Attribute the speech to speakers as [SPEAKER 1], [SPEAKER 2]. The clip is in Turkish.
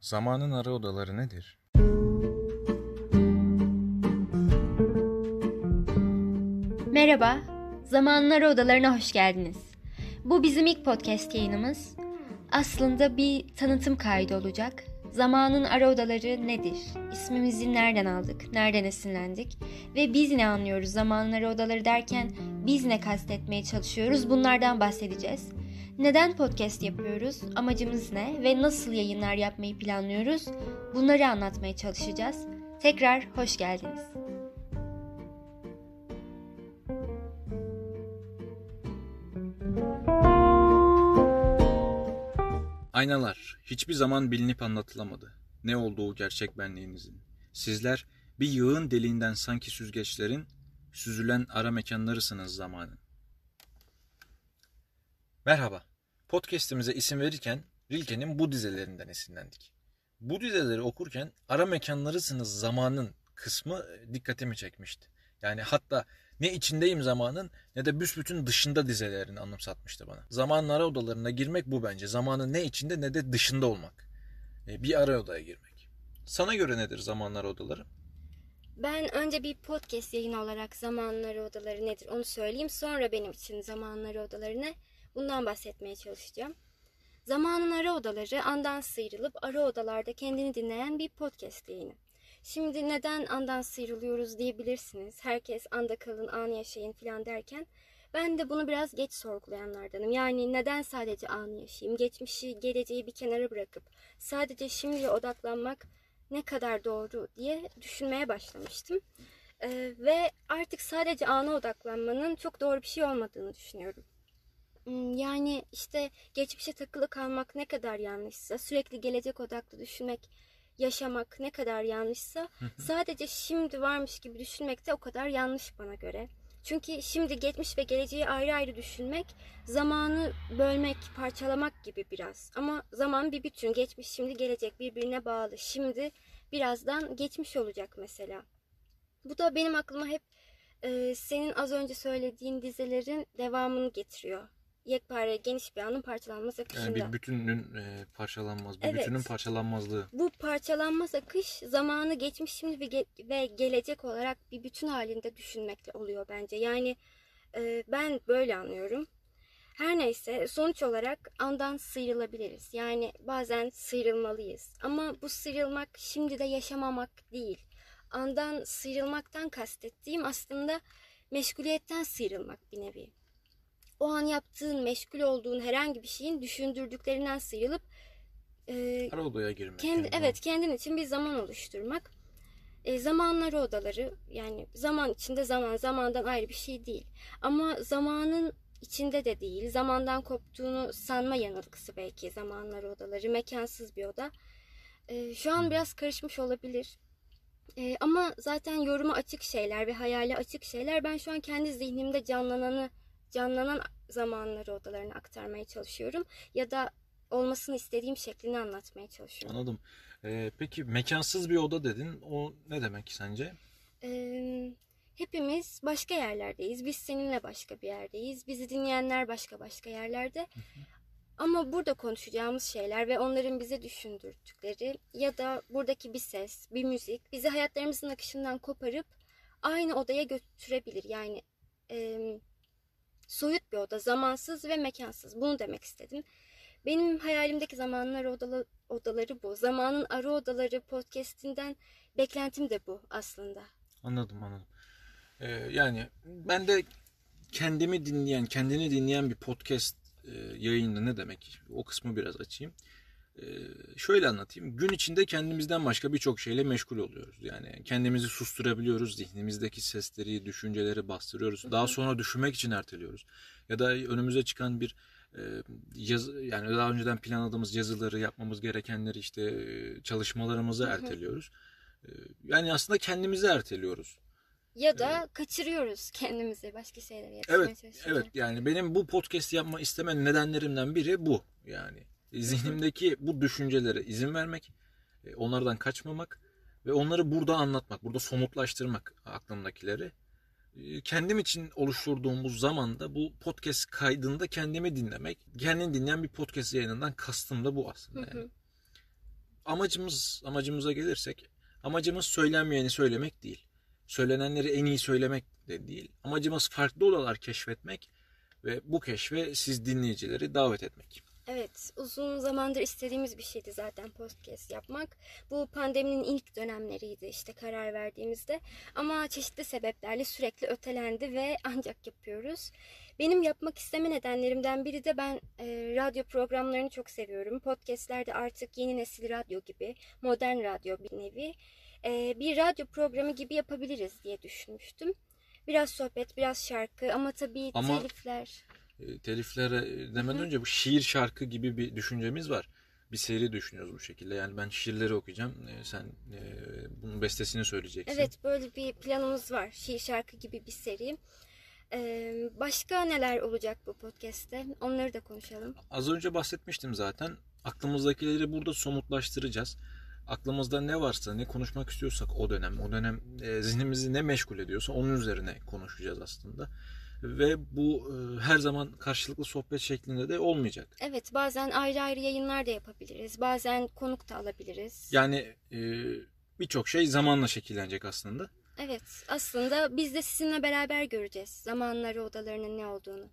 [SPEAKER 1] Zamanın ara odaları nedir?
[SPEAKER 2] Merhaba, Zamanlar Odalarına hoş geldiniz. Bu bizim ilk podcast yayınımız. Aslında bir tanıtım kaydı olacak. Zamanın ara odaları nedir? İsmimizi nereden aldık? Nereden esinlendik? Ve biz ne anlıyoruz zamanın ara odaları derken biz ne kastetmeye çalışıyoruz? Bunlardan bahsedeceğiz. Neden podcast yapıyoruz? Amacımız ne? Ve nasıl yayınlar yapmayı planlıyoruz? Bunları anlatmaya çalışacağız. Tekrar hoş geldiniz.
[SPEAKER 1] Aynalar hiçbir zaman bilinip anlatılamadı. Ne olduğu gerçek benliğinizin. Sizler bir yığın deliğinden sanki süzgeçlerin süzülen ara mekanlarısınız zamanın. Merhaba. Podcast'imize isim verirken Rilke'nin bu dizelerinden esinlendik. Bu dizeleri okurken ara mekanlarısınız zamanın kısmı dikkatimi çekmişti. Yani hatta ne içindeyim zamanın ne de büsbütün dışında dizelerini anımsatmıştı bana. Zamanın ara odalarına girmek bu bence. Zamanın ne içinde ne de dışında olmak. E, Bir ara odaya girmek. Sana göre nedir zamanın ara odaları?
[SPEAKER 3] Ben önce bir podcast yayını olarak zamanları odaları nedir onu söyleyeyim. Sonra benim için zamanları odaları ne? Bundan bahsetmeye çalışacağım. Zamanın ara odaları andan sıyrılıp ara odalarda kendini dinleyen bir podcast yayını. Şimdi neden andan sıyrılıyoruz diyebilirsiniz. Herkes anda kalın, an yaşayın falan derken ben de bunu biraz geç sorgulayanlardanım. Yani neden sadece anı yaşayayım? Geçmişi, geleceği bir kenara bırakıp sadece şimdiye odaklanmak ne kadar doğru diye düşünmeye başlamıştım. Ee, ve artık sadece ana odaklanmanın çok doğru bir şey olmadığını düşünüyorum. Hmm, Yani işte geçmişe takılı kalmak ne kadar yanlışsa, sürekli gelecek odaklı düşünmek, yaşamak ne kadar yanlışsa, sadece şimdi varmış gibi düşünmek de o kadar yanlış bana göre. Çünkü şimdi geçmiş ve geleceği ayrı ayrı düşünmek, zamanı bölmek, parçalamak gibi biraz. Ama zaman bir bütün, geçmiş, şimdi, gelecek birbirine bağlı. Şimdi birazdan geçmiş olacak mesela. Bu da benim aklıma hep e, senin az önce söylediğin dizelerin devamını getiriyor. Yekpare geniş bir anın parçalanmaz akışında.
[SPEAKER 1] Yani bir bütünün e, parçalanmaz, bir
[SPEAKER 3] Evet.
[SPEAKER 1] bütünün parçalanmazlığı.
[SPEAKER 3] Bu parçalanmaz akış zamanı geçmiş şimdi ve, ge- ve gelecek olarak bir bütün halinde düşünmekle oluyor bence. Yani e, ben böyle anlıyorum. Her neyse sonuç olarak andan sıyrılabiliriz. Yani bazen sıyrılmalıyız. Ama bu sıyrılmak şimdi de yaşamamak değil. Andan sıyrılmaktan kastettiğim aslında meşguliyetten sıyrılmak bir nevi. O an yaptığın, meşgul olduğun herhangi bir şeyin düşündürdüklerinden sıyrılıp e,
[SPEAKER 1] Ara odaya girmek.
[SPEAKER 3] kendi
[SPEAKER 1] yani.
[SPEAKER 3] evet kendin için bir zaman oluşturmak. E, zamanları odaları yani zaman içinde zaman zamandan ayrı bir şey değil. Ama zamanın içinde de değil. Zamandan koptuğunu sanma yanılgısı belki zamanları odaları. Mekansız bir oda. E, şu an biraz karışmış olabilir. E, ama zaten yoruma açık şeyler ve hayale açık şeyler. Ben şu an kendi zihnimde canlananı canlanan zamanları odalarına aktarmaya çalışıyorum. Ya da olmasını istediğim şeklini anlatmaya çalışıyorum.
[SPEAKER 1] Anladım. E, peki mekansız bir oda dedin. O ne demek sence?
[SPEAKER 3] Ee, hepimiz başka yerlerdeyiz. Biz seninle başka bir yerdeyiz. Bizi dinleyenler başka başka yerlerde. Ama burada konuşacağımız şeyler ve onların bize düşündürdükleri ya da buradaki bir ses, bir müzik bizi hayatlarımızın akışından koparıp aynı odaya götürebilir. Yani e, soyut bir oda, zamansız ve mekansız. Bunu demek istedim. Benim hayalimdeki zamanlar odalı, odaları bu. Zamanın ara odaları podcastinden beklentim de bu aslında.
[SPEAKER 1] Anladım anladım. Ee, yani ben de kendimi dinleyen, kendini dinleyen bir podcast e, yayında ne demek? O kısmı biraz açayım. Ee, şöyle anlatayım. Gün içinde kendimizden başka birçok şeyle meşgul oluyoruz. Yani kendimizi susturabiliyoruz. Zihnimizdeki sesleri, düşünceleri bastırıyoruz. Daha sonra düşünmek için erteliyoruz. Ya da önümüze çıkan bir e, yazı yani daha önceden planladığımız yazıları yapmamız gerekenleri işte e, çalışmalarımızı erteliyoruz. E, Yani aslında kendimizi erteliyoruz.
[SPEAKER 3] Ya da kaçırıyoruz kendimizi başka şeylere yetişmeye
[SPEAKER 1] Evet, evet. Yani benim bu podcast yapma isteme nedenlerimden biri bu. Yani zihnimdeki bu düşüncelere izin vermek, e, onlardan kaçmamak ve onları burada anlatmak, burada somutlaştırmak aklımdakileri. E, Kendim için oluşturduğumuz zamanda bu podcast kaydında kendimi dinlemek, kendini dinleyen bir podcast yayınından kastım da bu aslında.
[SPEAKER 3] Hı hı.
[SPEAKER 1] Yani. amacımız amacımıza gelirsek amacımız söylenmeyeni söylemek değil. Söylenenleri en iyi söylemek de değil. Amacımız farklı odalar keşfetmek ve bu keşfe siz dinleyicileri davet etmek.
[SPEAKER 3] Evet, uzun zamandır istediğimiz bir şeydi zaten podcast yapmak. Bu pandeminin ilk dönemleriydi işte karar verdiğimizde. Ama çeşitli sebeplerle sürekli ötelendi ve ancak yapıyoruz. Benim yapmak isteme nedenlerimden biri de ben e, radyo programlarını çok seviyorum. Podcastler de artık yeni nesil radyo gibi, modern radyo bir nevi. E, bir radyo programı gibi yapabiliriz diye düşünmüştüm. Biraz sohbet, biraz şarkı ama tabii
[SPEAKER 1] Ama-
[SPEAKER 3] telifler.
[SPEAKER 1] E, teliflere demeden önce bu şiir şarkı gibi bir düşüncemiz var. Bir seri düşünüyoruz bu şekilde. Yani ben şiirleri okuyacağım. e, Sen e, bunun bestesini söyleyeceksin.
[SPEAKER 3] Evet böyle bir planımız var. Şiir şarkı gibi bir seri. Başka neler olacak bu podcast'te? Onları da konuşalım.
[SPEAKER 1] Az önce bahsetmiştim zaten. Aklımızdakileri burada somutlaştıracağız. Aklımızda ne varsa, ne konuşmak istiyorsak o dönem, o dönem e, zihnimizi ne meşgul ediyorsa onun üzerine konuşacağız aslında. Ve bu e, her zaman karşılıklı sohbet şeklinde de olmayacak.
[SPEAKER 3] Evet bazen ayrı ayrı yayınlar da yapabiliriz. Bazen konuk da alabiliriz.
[SPEAKER 1] Yani e, birçok şey zamanla şekillenecek aslında.
[SPEAKER 3] Evet aslında biz de sizinle beraber göreceğiz zamanları odalarının ne olduğunu.